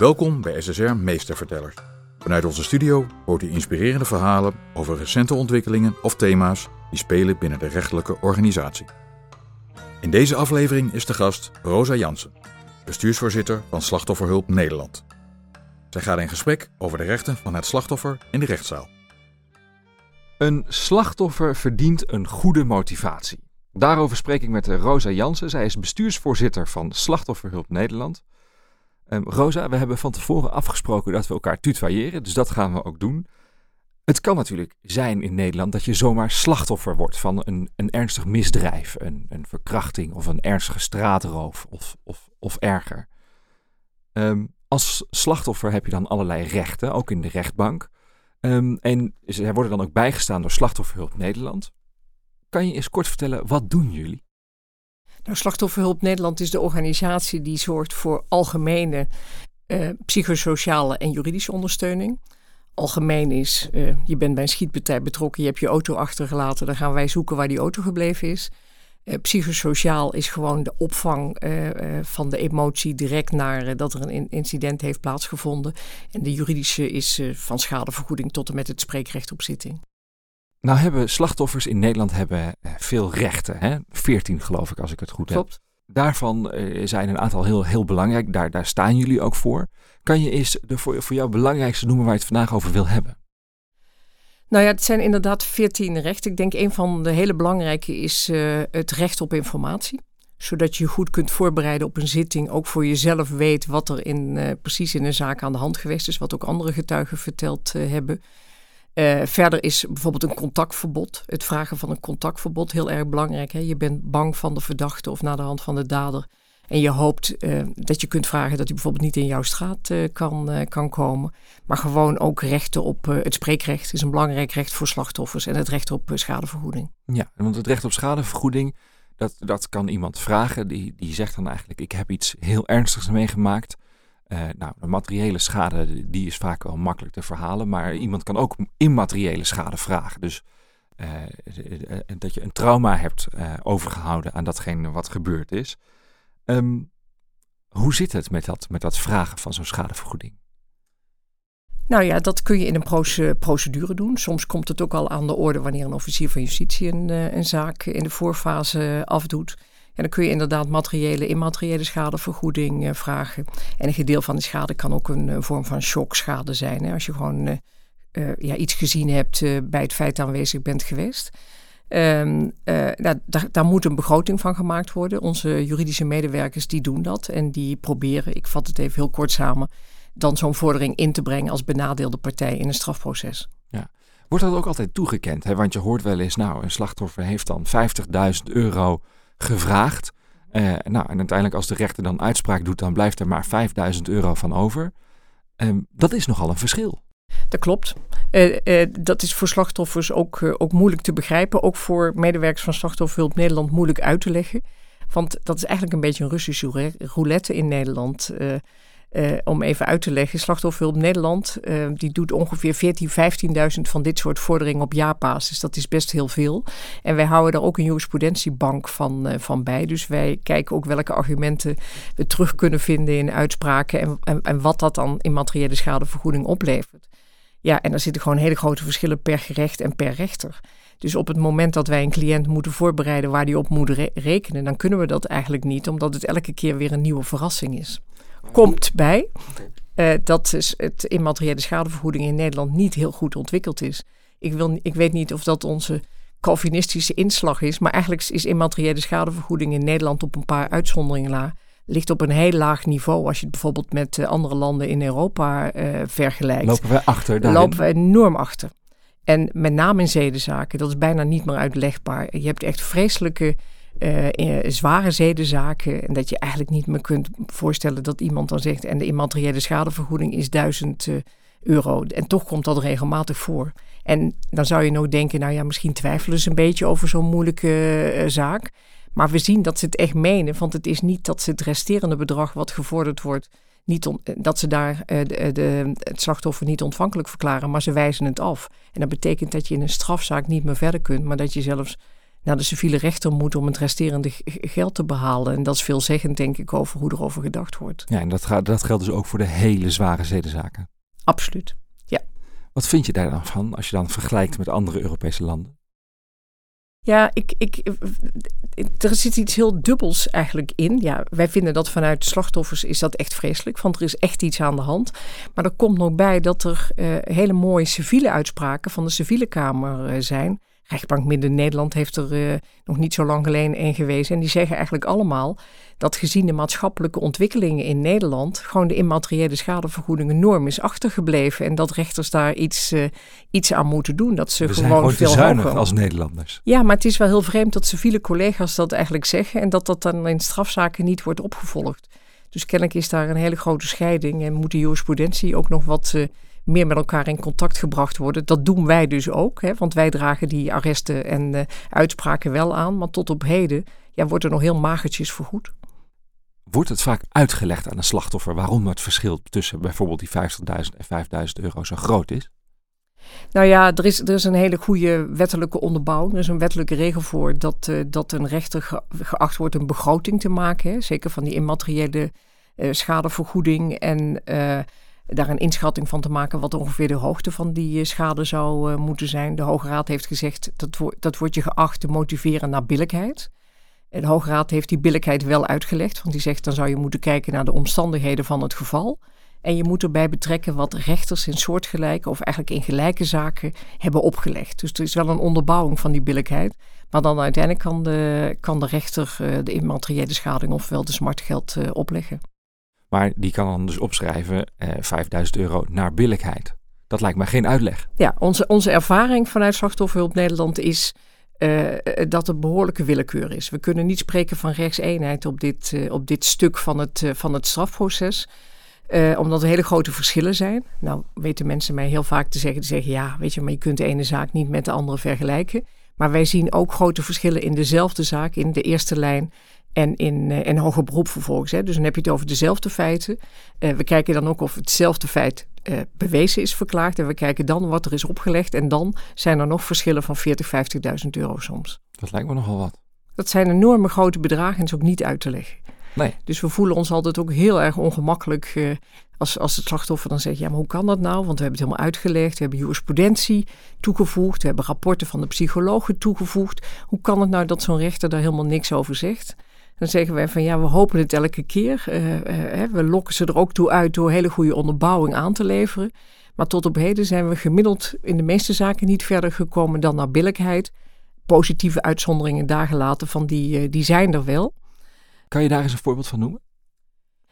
Welkom bij SSR Meestervertellers. Vanuit onze studio hoort u inspirerende verhalen over recente ontwikkelingen of thema's die spelen binnen de rechtelijke organisatie. In deze aflevering is de gast Rosa Jansen, bestuursvoorzitter van Slachtofferhulp Nederland. Zij gaat in gesprek over de rechten van het slachtoffer in de rechtszaal. Een slachtoffer verdient een goede motivatie. Daarover spreek ik met Rosa Jansen. Zij is bestuursvoorzitter van Slachtofferhulp Nederland. Um, Rosa, we hebben van tevoren afgesproken dat we elkaar tutoyeren, dus dat gaan we ook doen. Het kan natuurlijk zijn in Nederland dat je zomaar slachtoffer wordt van een, een ernstig misdrijf, een, een verkrachting of een ernstige straatroof of, of, of erger. Um, als slachtoffer heb je dan allerlei rechten, ook in de rechtbank. Um, en zij worden dan ook bijgestaan door Slachtofferhulp Nederland. Kan je eens kort vertellen, wat doen jullie? Nou, Slachtofferhulp Nederland is de organisatie die zorgt voor algemene uh, psychosociale en juridische ondersteuning. Algemeen is, uh, je bent bij een schietpartij betrokken, je hebt je auto achtergelaten, dan gaan wij zoeken waar die auto gebleven is. Uh, psychosociaal is gewoon de opvang van de emotie direct naar dat er een incident heeft plaatsgevonden. En de juridische is van schadevergoeding tot en met het spreekrecht op zitting. Nou hebben slachtoffers in Nederland hebben eh, veel rechten. Hè? 14 geloof ik, als ik het goed Klopt. heb. Daarvan eh, zijn een aantal heel, heel belangrijk. Daar, daar staan jullie ook voor. Kan je eens de voor, voor jou belangrijkste noemen waar je het vandaag over wil hebben? Nou ja, het zijn inderdaad 14 rechten. Ik denk een van de hele belangrijke is uh, het recht op informatie zodat je je goed kunt voorbereiden op een zitting. Ook voor jezelf weet wat er in, uh, precies in een zaak aan de hand geweest is. Wat ook andere getuigen verteld uh, hebben. Uh, verder is bijvoorbeeld een contactverbod. Het vragen van een contactverbod heel erg belangrijk. Hè? Je bent bang van de verdachte of naar de hand van de dader. En je hoopt uh, dat je kunt vragen dat hij bijvoorbeeld niet in jouw straat uh, kan, kan komen. Maar gewoon ook rechten op het spreekrecht is een belangrijk recht voor slachtoffers. En het recht op schadevergoeding. Ja, want het recht op schadevergoeding, dat, dat kan iemand vragen. Die, die zegt dan eigenlijk, ik heb iets heel ernstigs meegemaakt. Uh, nou, de materiële schade die is vaak wel makkelijk te verhalen, maar iemand kan ook immateriële schade vragen. Dus uh, dat je een trauma hebt overgehouden aan datgene wat gebeurd is. Um, hoe zit het met dat, met dat vragen van zo'n schadevergoeding? Nou ja, dat kun je in een procedure doen. Soms komt het ook al aan de orde wanneer een officier van justitie een, een zaak in de voorfase afdoet. En dan kun je inderdaad materiële, immateriële schadevergoeding uh, vragen. En een gedeelte van die schade kan ook een, een vorm van shockschade zijn. Hè? Als je gewoon uh, ja, iets gezien hebt bij het feit aanwezig bent geweest. Um, nou, daar, daar, moet een begroting van gemaakt worden. Onze juridische medewerkers die doen dat. En die proberen, ik vat het even heel kort samen, dan zo'n vordering in te brengen als benadeelde partij in een strafproces. Ja. Wordt dat ook altijd toegekend? Hè? Want je hoort wel eens, nou, een slachtoffer heeft dan 50.000 euro gevraagd. Uh, nou, en uiteindelijk als de rechter dan uitspraak doet, dan blijft er maar 5000 euro van over. Um, dat is nogal een verschil. Dat klopt. Uh, uh, dat is voor slachtoffers ook, ook moeilijk te begrijpen. Ook voor medewerkers van Slachtofferhulp Nederland moeilijk uit te leggen. Want dat is eigenlijk een beetje een Russische roulette in Nederland. Uh, om even uit te leggen, Slachtofferhulp Nederland uh, die doet ongeveer 14.000, 15.000 van dit soort vorderingen op jaarbasis. Dat is best heel veel. En wij houden daar ook een jurisprudentiebank van, uh, van bij. Dus wij kijken ook welke argumenten we terug kunnen vinden in uitspraken en, en, wat dat dan in materiële schadevergoeding oplevert. Ja, en er zitten gewoon hele grote verschillen per gerecht en per rechter. Dus op het moment dat wij een cliënt moeten voorbereiden waar die op moet re rekenen, dan kunnen we dat eigenlijk niet, omdat het elke keer weer een nieuwe verrassing is komt bij uh, dat is het immateriële schadevergoeding in Nederland niet heel goed ontwikkeld is. Ik, wil, ik weet niet of dat onze Calvinistische inslag is, maar eigenlijk is immateriële schadevergoeding in Nederland op een paar uitzonderingen la, ligt op een heel laag niveau. Als je het bijvoorbeeld met uh, andere landen in Europa uh, vergelijkt. Lopen wij achter? Daarin? Lopen we enorm achter. En met name in zedenzaken, dat is bijna niet meer uitlegbaar. Je hebt echt vreselijke uh, zware zedenzaken. En dat je eigenlijk niet meer kunt voorstellen dat iemand dan zegt. En de immateriële schadevergoeding is 1000 uh, euro. En toch komt dat regelmatig voor. En dan zou je nou denken, nou ja, misschien twijfelen ze een beetje over zo'n moeilijke uh, zaak. Maar we zien dat ze het echt menen. Want het is niet dat ze het resterende bedrag wat gevorderd wordt. Niet dat ze daar de, het slachtoffer niet ontvankelijk verklaren, maar ze wijzen het af. En dat betekent dat je in een strafzaak niet meer verder kunt, maar dat je zelfs naar de civiele rechter moet om het resterende geld te behalen. En dat is veelzeggend, denk ik, over hoe erover gedacht wordt. Ja, en dat, gaat, dat geldt dus ook voor de hele zware zedenzaken. Absoluut, ja. Wat vind je daar dan van als je dan vergelijkt met andere Europese landen? Ja, ik, ik, er zit iets heel dubbels eigenlijk in. Ja, wij vinden dat vanuit slachtoffers is dat echt vreselijk, want er is echt iets aan de hand. Maar er komt nog bij dat er uh, hele mooie civiele uitspraken van de civiele kamer uh, zijn rechtbank Midden-Nederland heeft er uh, nog niet zo lang geleden een geweest. En die zeggen eigenlijk allemaal dat gezien de maatschappelijke ontwikkelingen in Nederland... gewoon de immateriële schadevergoeding enorm is achtergebleven. En dat rechters daar iets, uh, iets aan moeten doen. Dat ze We gewoon, zijn gewoon veel zuinig hoger- als Nederlanders. Ja, maar het is wel heel vreemd dat civiele collega's dat eigenlijk zeggen... en dat dat dan in strafzaken niet wordt opgevolgd. Dus kennelijk is daar een hele grote scheiding... en moet de jurisprudentie ook nog wat... eh, meer met elkaar in contact gebracht worden. Dat doen wij dus ook, hè, want wij dragen die arresten en eh, uitspraken wel aan. Maar tot op heden ja, wordt er nog heel magertjes vergoed. Wordt het vaak uitgelegd aan een slachtoffer waarom het verschil tussen bijvoorbeeld die 50.000 en 5.000 euro zo groot is? Nou ja, er is, er is een hele goede wettelijke onderbouwing. Er is een wettelijke regel voor dat, uh, dat een rechter ge, geacht wordt een begroting te maken. Hè, zeker van die immateriële uh, schadevergoeding en... Uh, daar een inschatting van te maken wat ongeveer de hoogte van die schade zou uh, moeten zijn. De Hoge Raad heeft gezegd dat, dat wordt je geacht te motiveren naar billijkheid. De Hoge Raad heeft die billijkheid wel uitgelegd, want die zegt dan zou je moeten kijken naar de omstandigheden van het geval. En je moet erbij betrekken wat rechters in soortgelijke of eigenlijk in gelijke zaken hebben opgelegd. Dus er is wel een onderbouwing van die billijkheid. Maar dan uiteindelijk kan de, kan de rechter uh, de immateriële schading ofwel de smartgeld opleggen. Maar die kan dan dus opschrijven eh, 5000 euro naar billijkheid. Dat lijkt mij geen uitleg. Ja, onze, onze ervaring vanuit Slachtofferhulp Nederland is uh, dat er behoorlijke willekeur is. We kunnen niet spreken van rechtseenheid op dit, uh, op dit stuk van het, van het strafproces. Omdat er hele grote verschillen zijn. Nou weten mensen mij heel vaak te zeggen, te zeggen... ja, weet je, maar je kunt de ene zaak niet met de andere vergelijken. Maar wij zien ook grote verschillen in dezelfde zaak, in de eerste lijn en in, uh, in hoger beroep vervolgens. Hè. Dus dan heb je het over dezelfde feiten. Uh, we kijken dan ook of hetzelfde feit uh, bewezen is verklaard. En we kijken dan wat er is opgelegd. En dan zijn er nog verschillen van 40, 50.000 euro soms. Dat lijkt me nogal wat. Dat zijn enorme grote bedragen en is ook niet uit te leggen. Nee. Dus we voelen ons altijd ook heel erg ongemakkelijk uh, als, als het slachtoffer dan zegt... ja, maar hoe kan dat nou? Want we hebben het helemaal uitgelegd. We hebben jurisprudentie toegevoegd. We hebben rapporten van de psychologen toegevoegd. Hoe kan het nou dat zo'n rechter daar helemaal niks over zegt? Dan zeggen wij van ja, we hopen het elke keer. Uh, uh, we lokken ze er ook toe uit door hele goede onderbouwing aan te leveren. Maar tot op heden zijn we gemiddeld in de meeste zaken niet verder gekomen dan naar billijkheid. Positieve uitzonderingen daar gelaten van die, uh, die zijn er wel. Kan je daar eens een voorbeeld van noemen?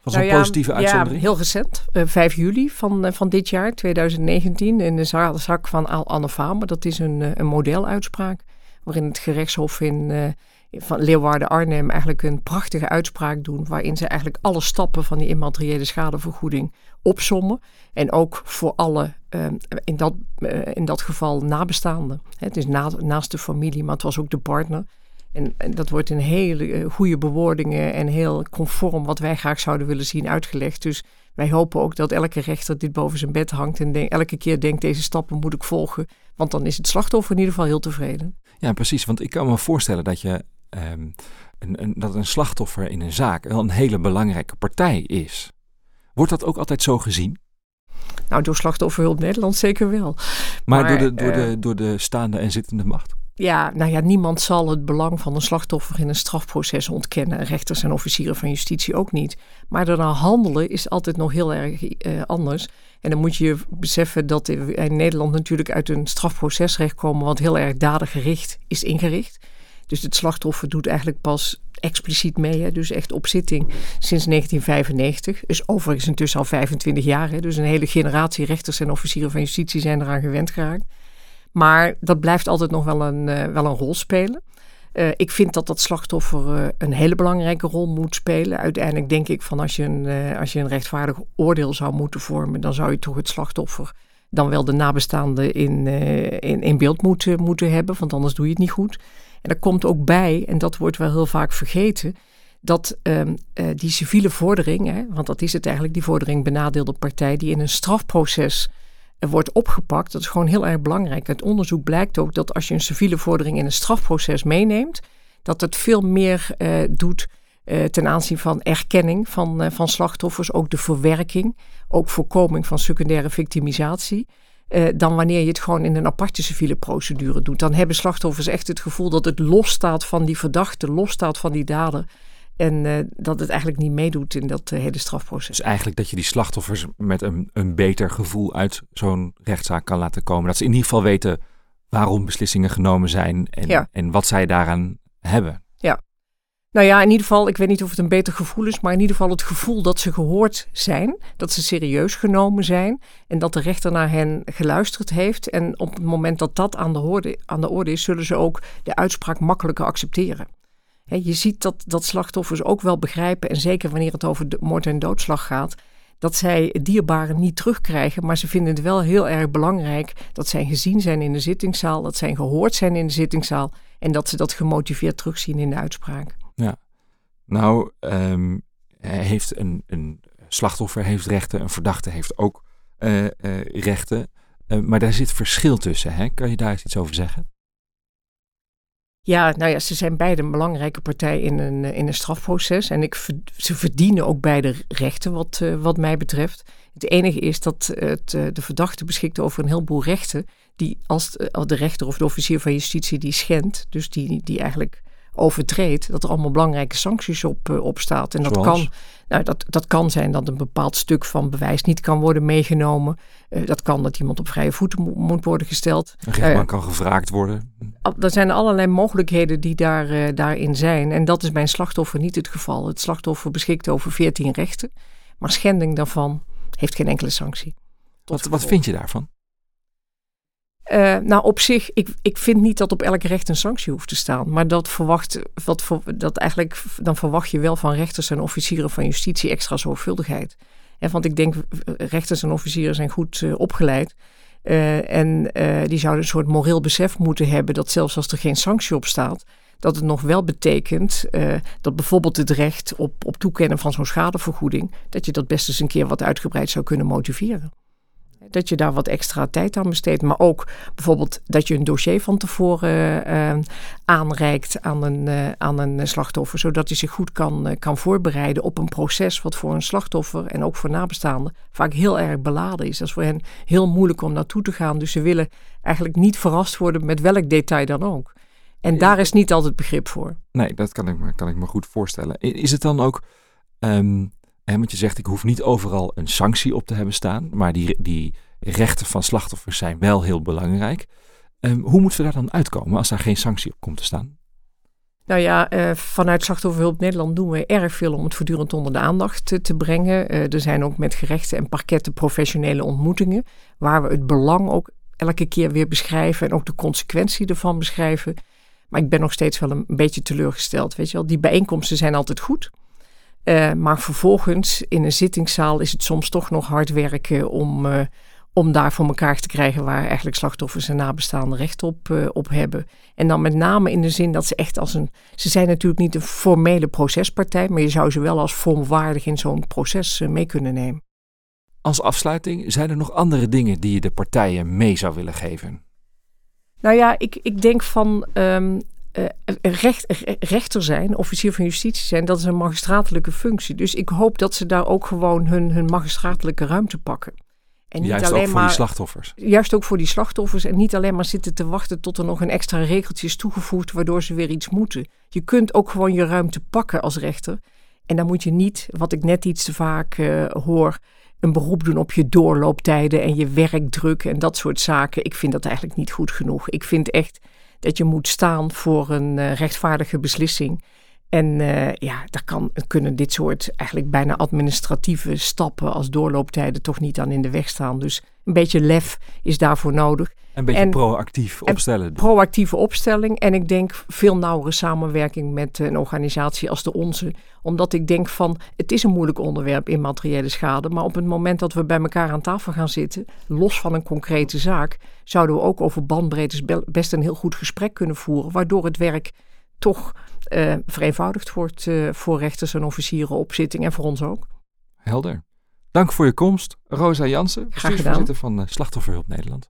Van zo'n nou ja, positieve uitzondering? Ja, heel recent. Uh, 5 juli van, uh, van dit jaar, 2019, in de zak van Al Anne Famer. Dat is een, uh, een modeluitspraak waarin het gerechtshof in, van Leeuwarden-Arnhem eigenlijk een prachtige uitspraak doen. Waarin ze eigenlijk alle stappen van die immateriële schadevergoeding opsommen. En ook voor alle, uh, in, dat, uh, in dat geval nabestaanden. Het is na, naast de familie, maar het was ook de partner. En, dat wordt in hele uh, goede bewoordingen en heel conform wat wij graag zouden willen zien uitgelegd. Dus wij hopen ook dat elke rechter dit boven zijn bed hangt en elke keer denkt deze stappen moet ik volgen. Want dan is het slachtoffer in ieder geval heel tevreden. Ja, precies. Want ik kan me voorstellen dat je um, een, een, dat een slachtoffer in een zaak wel een hele belangrijke partij is. Wordt dat ook altijd zo gezien? Nou, door Slachtofferhulp Nederland zeker wel. Maar, maar door, de, door, uh, de, door de staande en zittende macht? Ja, nou ja, niemand zal het belang van een slachtoffer in een strafproces ontkennen. Rechters en officieren van justitie ook niet. Maar daarna handelen is altijd nog heel erg uh, anders. En dan moet je beseffen dat we in Nederland natuurlijk uit een strafprocesrecht komen... wat heel erg dadengericht is ingericht. Dus het slachtoffer doet eigenlijk pas expliciet mee. Hè? Dus echt op zitting sinds 1995. Dus overigens intussen al 25 jaar. Hè? Dus een hele generatie rechters en officieren van justitie zijn eraan gewend geraakt. Maar dat blijft altijd nog wel een, uh, wel een rol spelen. Uh, ik vind dat dat slachtoffer uh, een hele belangrijke rol moet spelen. Uiteindelijk denk ik van als je, een, als je een rechtvaardig oordeel zou moeten vormen... dan zou je toch het slachtoffer dan wel de nabestaanden in, in, in beeld moeten, moeten hebben. Want anders doe je het niet goed. En er komt ook bij, en dat wordt wel heel vaak vergeten, dat um, uh, die civiele vordering, hè, want dat is het eigenlijk, die vordering benadeelde partij, die in een strafproces wordt opgepakt. Dat is gewoon heel erg belangrijk. Het onderzoek blijkt ook dat als je een civiele vordering in een strafproces meeneemt, dat het veel meer uh, doet ten aanzien van erkenning van, van slachtoffers, ook de verwerking, ook voorkoming van secundaire victimisatie. Dan wanneer je het gewoon in een aparte civiele procedure doet. Dan hebben slachtoffers echt het gevoel dat het losstaat van die verdachte, losstaat van die dader. En uh, dat het eigenlijk niet meedoet in dat uh, hele strafproces. Dus eigenlijk dat je die slachtoffers met een, een beter gevoel uit zo'n rechtszaak kan laten komen. Dat ze in ieder geval weten waarom beslissingen genomen zijn en, ja. en wat zij daaraan hebben. Nou ja, in ieder geval, ik weet niet of het een beter gevoel is, maar in ieder geval het gevoel dat ze gehoord zijn, dat ze serieus genomen zijn en dat de rechter naar hen geluisterd heeft. En op het moment dat dat aan de, orde, aan de orde is, zullen ze ook de uitspraak makkelijker accepteren je ziet dat, dat slachtoffers ook wel begrijpen, en zeker wanneer het over de moord en doodslag gaat, dat zij dierbaren niet terugkrijgen, maar ze vinden het wel heel erg belangrijk dat zij gezien zijn in de zittingszaal, dat zij gehoord zijn in de zittingszaal en dat ze dat gemotiveerd terugzien in de uitspraak. Ja, nou um, heeft een, een slachtoffer heeft rechten, een verdachte heeft ook uh, uh, rechten, uh, maar daar zit verschil tussen. Hè? Kan je daar eens iets over zeggen? Ja, nou ja, ze zijn beide een belangrijke partij in een, in een strafproces. En ik, ze verdienen ook beide rechten, wat, wat mij betreft. Het enige is dat het, de verdachte beschikt over een heleboel rechten. die als de rechter of de officier van justitie die schendt. Dus die, die eigenlijk overtreedt, dat er allemaal belangrijke sancties op, uh, op staat. En dat kan, nou, dat, dat kan zijn dat een bepaald stuk van bewijs niet kan worden meegenomen. Uh, dat kan dat iemand op vrije voeten mo moet worden gesteld. Een rechtbank uh, kan gevraagd worden. Er zijn allerlei mogelijkheden die daar, daarin zijn. En dat is bij een slachtoffer niet het geval. Het slachtoffer beschikt over 14 rechten. Maar schending daarvan heeft geen enkele sanctie. Wat, wat vind je daarvan? Uh, nou, op zich, ik, ik vind niet dat op elk recht een sanctie hoeft te staan. Maar dat verwacht, wat, dat eigenlijk, dan verwacht je wel van rechters en officieren van justitie extra zorgvuldigheid. En want ik denk, rechters en officieren zijn goed uh, opgeleid. En die zouden een soort moreel besef moeten hebben dat zelfs als er geen sanctie op staat, dat het nog wel betekent dat bijvoorbeeld het recht op, op toekennen van zo'n schadevergoeding, dat je dat best eens een keer wat uitgebreid zou kunnen motiveren dat je daar wat extra tijd aan besteedt. Maar ook bijvoorbeeld dat je een dossier van tevoren uh, aanreikt aan een, uh, aan een slachtoffer. Zodat hij zich goed kan, uh, kan voorbereiden op een proces wat voor een slachtoffer en ook voor nabestaanden vaak heel erg beladen is. Dat is voor hen heel moeilijk om naartoe te gaan. Dus ze willen eigenlijk niet verrast worden met welk detail dan ook. En daar is niet altijd begrip voor. Nee, dat kan ik me, kan ik me goed voorstellen. Is het dan ook... Um want je zegt, ik hoef niet overal een sanctie op te hebben staan, maar die, die rechten van slachtoffers zijn wel heel belangrijk. Um, hoe moeten we daar dan uitkomen als daar geen sanctie op komt te staan? Nou ja, uh, vanuit Slachtofferhulp Nederland doen we erg veel om het voortdurend onder de aandacht te, brengen. Uh, er zijn ook met gerechten en parketten professionele ontmoetingen, waar we het belang ook elke keer weer beschrijven en ook de consequentie ervan beschrijven. Maar ik ben nog steeds wel een beetje teleurgesteld. Weet je wel, die bijeenkomsten zijn altijd goed. Uh, maar vervolgens in een zittingszaal is het soms toch nog hard werken om, uh, om daar voor elkaar te krijgen waar eigenlijk slachtoffers en nabestaanden recht op, uh, op hebben. En dan met name in de zin dat ze echt als een. Ze zijn natuurlijk niet een formele procespartij, maar je zou ze wel als volwaardig in zo'n proces mee kunnen nemen. Als afsluiting, zijn er nog andere dingen die je de partijen mee zou willen geven? Nou ja, ik, ik denk van. Um, uh, recht, rechter zijn, officier van justitie zijn, dat is een magistratelijke functie. Dus ik hoop dat ze daar ook gewoon hun, hun magistratelijke ruimte pakken. En niet juist alleen ook voor maar, die slachtoffers. Juist ook voor die slachtoffers. En niet alleen maar zitten te wachten tot er nog een extra regeltje is toegevoegd waardoor ze weer iets moeten. Je kunt ook gewoon je ruimte pakken als rechter. En dan moet je niet, wat ik net iets te vaak uh, hoor, een beroep doen op je doorlooptijden en je werkdruk en dat soort zaken. Ik vind dat eigenlijk niet goed genoeg. Ik vind echt dat je moet staan voor een uh, rechtvaardige beslissing. En uh, ja, daar kan, kunnen dit soort eigenlijk bijna administratieve stappen als doorlooptijden toch niet aan in de weg staan. Dus een beetje lef is daarvoor nodig. Een beetje en, proactief opstellen. Proactieve opstelling. En ik denk veel nauwere samenwerking met een organisatie als de onze. Omdat ik denk van, het is een moeilijk onderwerp in materiële schade. Maar op het moment dat we bij elkaar aan tafel gaan zitten, los van een concrete zaak, zouden we ook over bandbreedtes best een heel goed gesprek kunnen voeren. Waardoor het werk toch uh, vereenvoudigd wordt uh, voor rechters en officieren op zitting en voor ons ook. Helder. Dank voor je komst, Rosa Jansen, Graag gedaan. bestuursvoorzitter van eh, Slachtofferhulp Nederland.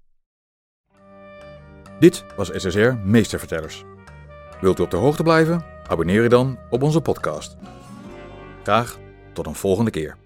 Dit was SSR Meestervertellers. Wilt u op de hoogte blijven? Abonneer je dan op onze podcast. Graag tot een volgende keer.